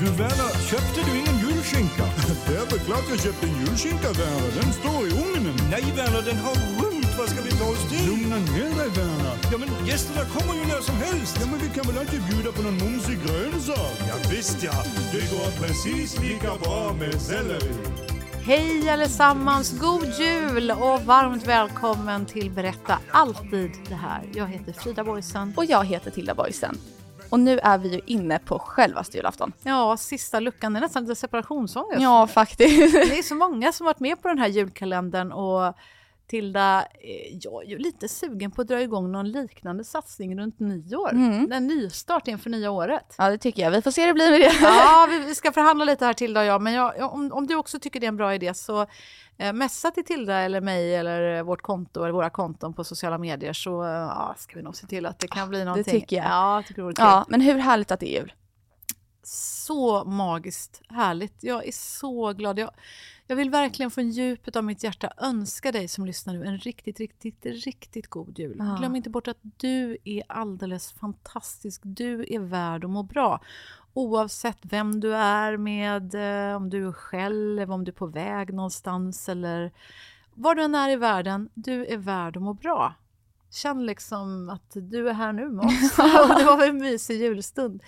Du Werner, köpte du ingen julskinka? Det är väl klart jag köpte en julskinka Werner, den står i ugnen. Nej Werner, den har rymt. Vad ska vi ta oss till? Lugna ner dig Werner. Ja men gästerna kommer ju när som helst. Ja men vi kan väl alltid bjuda på någon mumsig grönsak? Ja visst ja, det går precis lika bra med selleri. Hej allesammans, god jul och varmt välkommen till Berätta alltid det här. Jag heter Frida Boysen. Och jag heter Tilda Boysen. Och nu är vi ju inne på självaste julafton. Ja, sista luckan, det är nästan lite separationsångest. Ja, faktiskt. Det är så många som varit med på den här julkalendern och Tilda, eh, jag är ju lite sugen på att dra igång någon liknande satsning runt nyår. Mm. En nystart inför nya året. Ja, det tycker jag. Vi får se hur det blir med det. Ja, vi, ska förhandla lite här Tilda och jag, men jag, om, om du också tycker det är en bra idé så eh, messa till Tilda eller mig eller vårt konto eller våra konton på sociala medier så eh, ja, ska vi nog se till att det kan bli någonting. tycker jag. Ja, tycker det. Ja, men hur härligt att det är jul. så magiskt härligt. Jag är så glad. Jag, jag vill verkligen från djupet av mitt hjärta önska dig som lyssnar nu en riktigt, riktigt, riktigt god jul. Ja. Glöm inte bort att du är alldeles fantastisk. Du är värd att må bra. Oavsett vem du är med, eh, om du är själv, om du är på väg någonstans eller var du än är i världen, du är värd att må bra. Känn liksom att du är här nu med oss. Det var en mysig julstund.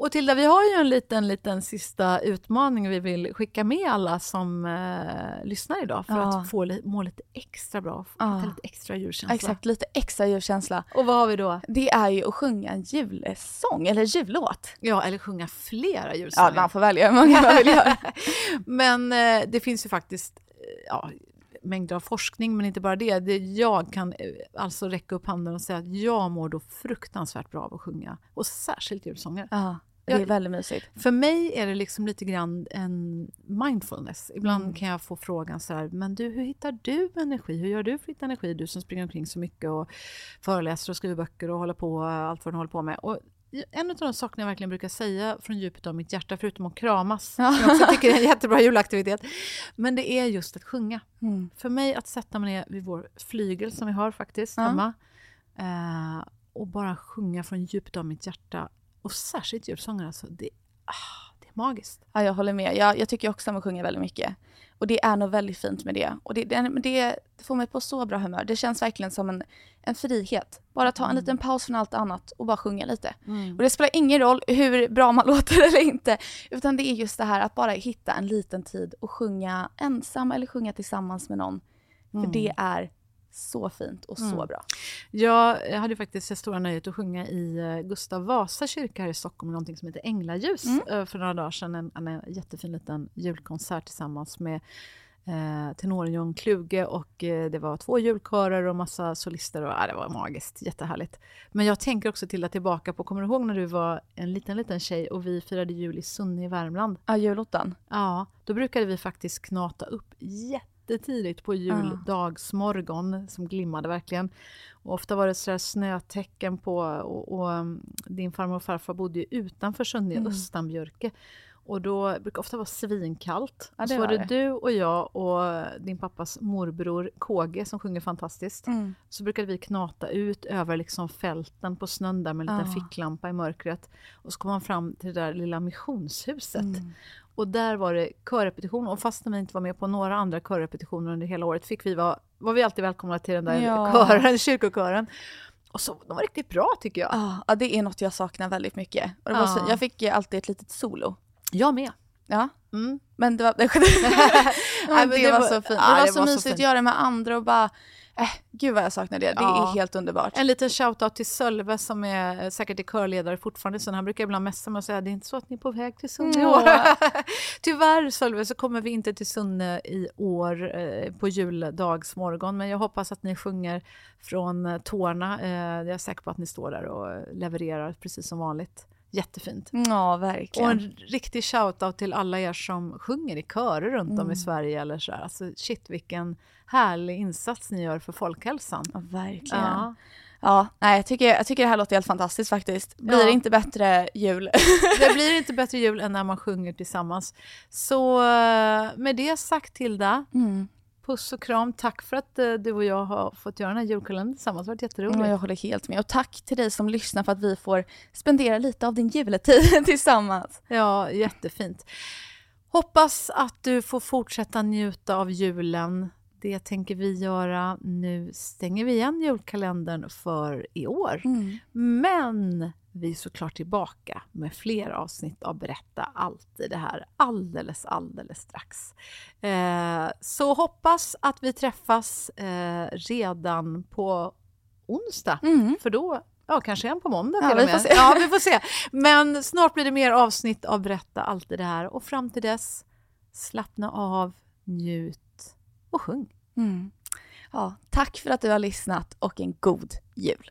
Och Tilda, vi har ju en liten, liten sista utmaning vi vill skicka med alla som eh, lyssnar idag för Ja. att få li- må lite extra bra, få Ja. lite extra julkänsla. Exakt, lite extra julkänsla. Och vad har vi då? Det är ju att sjunga en julsång, eller jullåt. Ja, eller sjunga flera julsånger. Ja, man får välja hur många man vill göra. Men eh, det finns ju faktiskt eh, ja, mängder av forskning, men inte bara det. det. Jag kan eh, alltså räcka upp handen och säga att jag mår då fruktansvärt bra av att sjunga. Och särskilt julsånger. Ja, det är väldigt mysigt. För mig är det liksom lite grann en mindfulness. Ibland Mm. kan jag få frågan så här, men du, hur hittar du energi? Hur gör du för att hitta energi? Du som springer omkring så mycket och föreläser och skriver böcker och håller på, allt vad du håller på med. Och en av de sakerna jag verkligen brukar säga från djupet av mitt hjärta, förutom att kramas, som jag också tycker är en jättebra julaktivitet, men det är just att sjunga. Mm. För mig att sätta mig ner vid vår flygel som vi har faktiskt hemma eh, och bara sjunga från djupet av mitt hjärta och särskilt julsånger, alltså, det, ah, det är magiskt. Ja, jag håller med. Jag, jag tycker också om att sjunga väldigt mycket. Och det är något väldigt fint med det. Och det, det, det får mig på så bra humör. Det känns verkligen som en, en frihet. Bara ta en liten paus från allt annat och bara sjunga lite. Och det spelar ingen roll hur bra man låter eller inte. Utan det är just det här att bara hitta en liten tid och sjunga ensam eller sjunga tillsammans med någon. För det är så fint och så bra. Jag hade faktiskt det stora nöjet att sjunga i eh, Gustav Vasa kyrka här i Stockholm, någonting som heter Änglaljus, eh, för några dagar sedan. En, en jättefin liten julkonsert tillsammans med eh, tenoren John Kluge och eh, det var två julkörer och massa solister och ja, det var magiskt, jättehärligt. Men jag tänker också till att tillbaka på, kommer du ihåg när du var en liten, liten tjej och vi firade jul i Sunne i Värmland? Ja, julottan. Ja, då brukade vi faktiskt knata upp jättetidigt på juldagsmorgon som glimmade verkligen. Och ofta var det så här snötecken på och, och um, din farmor och farfar bodde ju utanför Sunne i Östanbjörke. Och då brukar det ofta vara svinkallt. Ja, det så var var det det. du och jag och din pappas morbror KG som sjunger fantastiskt. Mm. Så brukade vi knata ut över liksom fälten på snön där med en liten Ja. ficklampa i mörkret. Och så kom man fram till det där lilla missionshuset. Mm. Och där var det körrepetition och fastän vi inte var med på några andra körrepetitioner under hela året fick vi vara, var vi alltid välkomna till den där Ja. kören, kyrkokören. Och så, de var riktigt bra tycker jag. Ah, ja, det är något jag saknar väldigt mycket. Och det var Ja. så, jag fick alltid ett litet solo. Jag med. Ja, Mm. men det var, det, Nej, det, det var, var- så fint. ja, det var det så var så mysigt fint. att göra med andra och bara, äh, gud vad jag saknar det. Det Ja. är helt underbart. En liten shoutout till Sölve som är eh, säkert är körledare fortfarande. Så han brukar ibland messa mig och säga det är inte så att ni är på väg till Sunne i år. Tyvärr Sölve så kommer vi inte till Sunne i år eh, på juldagsmorgon. Men jag hoppas att ni sjunger från eh, tårna. Eh, jag är säker på att ni står där och eh, levererar precis som vanligt. Jättefint. Ja, Och verkligen. en riktig shoutout till alla er som sjunger i körer runt Mm. om i Sverige. Eller så här. Alltså, shit vilken härlig insats ni gör för folkhälsan. Ja, verkligen. Ja. Ja, nej, jag, tycker, jag tycker det här låter helt fantastiskt faktiskt. Blir Ja. det inte bättre jul? Det blir inte bättre jul än när man sjunger tillsammans. Så eh, med det sagt Tilda, Mm. Puss och kram. Tack för att eh, du och jag har fått göra den här julkalendern tillsammans. Det har varit jätteroligt. Ja, jag håller helt med. Och tack till dig som lyssnar för att vi får spendera lite av din juletid tillsammans. Ja, jättefint. Hoppas att du får fortsätta njuta av julen. Det tänker vi göra. Nu stänger vi igen julkalendern för i år. Men vi är såklart tillbaka med fler avsnitt av Berätta alltid det här alldeles, alldeles strax. Eh, så hoppas att vi träffas eh, redan på onsdag. Mm. För då, ja kanske en på måndag Ja, till och med. Ja, vi får se. Men snart blir det mer avsnitt av Berätta alltid det här. Och fram till dess, slappna av, njut och sjung. Mm. Ja, tack för att du har lyssnat och en god jul.